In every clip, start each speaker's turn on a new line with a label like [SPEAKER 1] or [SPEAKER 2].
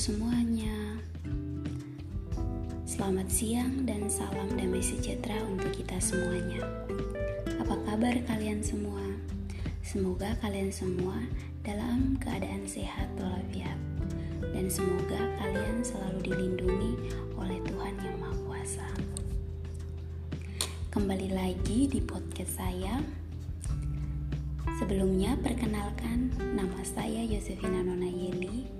[SPEAKER 1] semuanya. Selamat siang dan salam damai sejahtera untuk kita semuanya. Apa kabar kalian semua? Semoga kalian semua dalam keadaan sehat walafiat dan semoga kalian selalu dilindungi oleh Tuhan Yang Maha Kuasa. Kembali lagi di podcast saya Sebelumnya, perkenalkan nama saya Yosefina Nonayeli.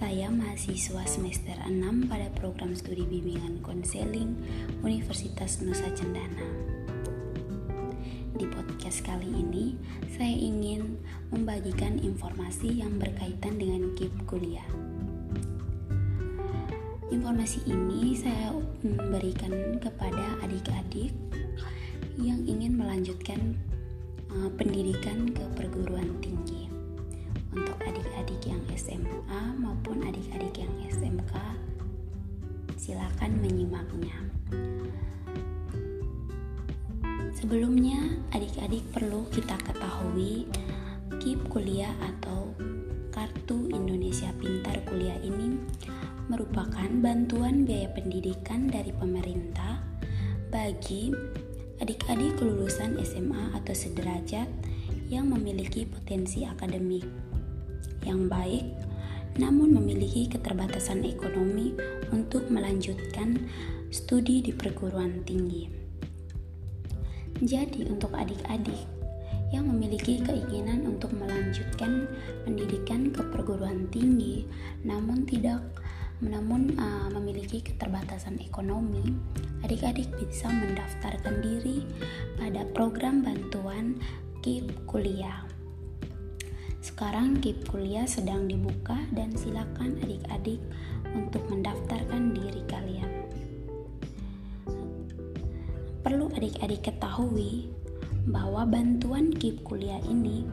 [SPEAKER 1] Saya mahasiswa semester 6 pada program studi bimbingan konseling Universitas Nusa Cendana. Di podcast kali ini, saya ingin membagikan informasi yang berkaitan dengan KIP kuliah. Informasi ini saya memberikan kepada adik-adik yang ingin melanjutkan uh, pendidikan ke perguruan tinggi untuk yang SMA maupun adik-adik yang SMK silakan menyimaknya. Sebelumnya adik-adik perlu kita ketahui KIP kuliah atau Kartu Indonesia Pintar Kuliah ini merupakan bantuan biaya pendidikan dari pemerintah bagi adik-adik lulusan SMA atau sederajat yang memiliki potensi akademik yang baik namun memiliki keterbatasan ekonomi untuk melanjutkan studi di perguruan tinggi. Jadi, untuk adik-adik yang memiliki keinginan untuk melanjutkan pendidikan ke perguruan tinggi namun tidak namun uh, memiliki keterbatasan ekonomi, adik-adik bisa mendaftarkan diri pada program bantuan KIP kuliah. Sekarang KIP kuliah sedang dibuka dan silakan adik-adik untuk mendaftarkan diri kalian. Perlu adik-adik ketahui bahwa bantuan KIP kuliah ini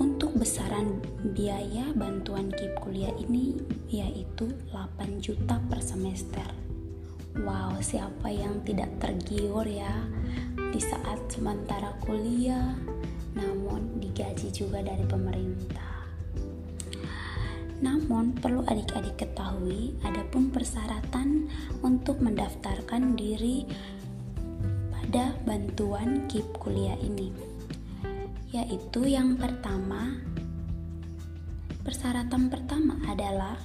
[SPEAKER 1] untuk besaran biaya bantuan KIP kuliah ini yaitu 8 juta per semester. Wow, siapa yang tidak tergiur ya di saat sementara kuliah namun digaji juga dari pemerintah. Namun perlu adik-adik ketahui adapun persyaratan untuk mendaftarkan diri pada bantuan KIP kuliah ini yaitu yang pertama persyaratan pertama adalah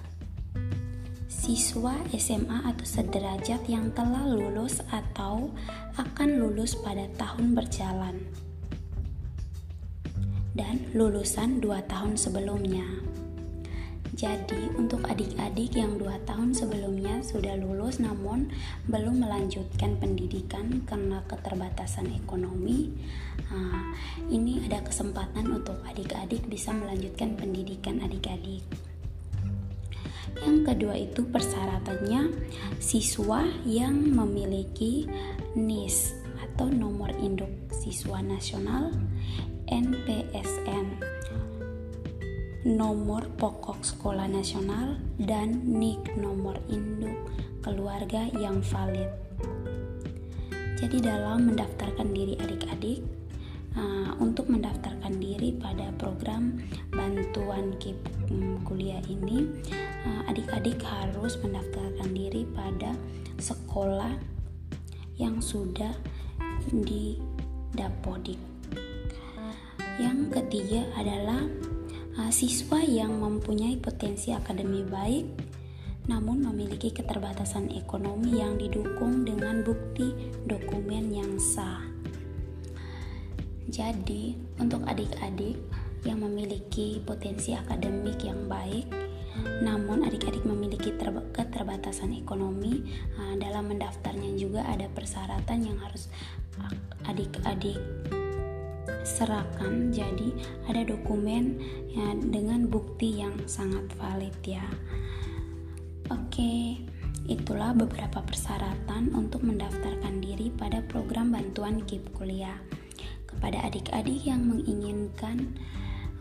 [SPEAKER 1] siswa SMA atau sederajat yang telah lulus atau akan lulus pada tahun berjalan dan lulusan 2 tahun sebelumnya. Jadi, untuk adik-adik yang dua tahun sebelumnya sudah lulus namun belum melanjutkan pendidikan karena keterbatasan ekonomi, nah, ini ada kesempatan untuk adik-adik bisa melanjutkan pendidikan adik-adik. Yang kedua itu persyaratannya siswa yang memiliki NIS atau nomor induk siswa nasional NPSN nomor pokok sekolah nasional, dan NIK nomor induk keluarga yang valid. Jadi dalam mendaftarkan diri adik-adik, uh, untuk mendaftarkan diri pada program bantuan KIP um, kuliah ini, uh, adik-adik harus mendaftarkan diri pada sekolah yang sudah di Dapodik. Yang ketiga adalah uh, siswa yang mempunyai potensi akademi baik namun memiliki keterbatasan ekonomi yang didukung dengan bukti dokumen yang sah. Jadi, untuk adik-adik yang memiliki potensi akademik yang baik, namun adik-adik memiliki keterbatasan ekonomi, uh, dalam mendaftarnya juga ada persyaratan yang harus adik-adik serahkan jadi ada dokumen ya dengan bukti yang sangat valid ya. Oke itulah beberapa persyaratan untuk mendaftarkan diri pada program bantuan KIP kuliah. Kepada adik-adik yang menginginkan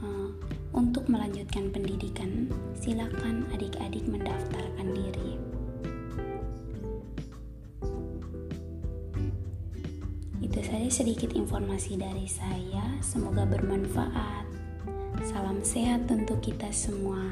[SPEAKER 1] uh, untuk melanjutkan pendidikan silakan adik-adik mendaftarkan diri Itu saja sedikit informasi dari saya. Semoga bermanfaat. Salam sehat untuk kita semua.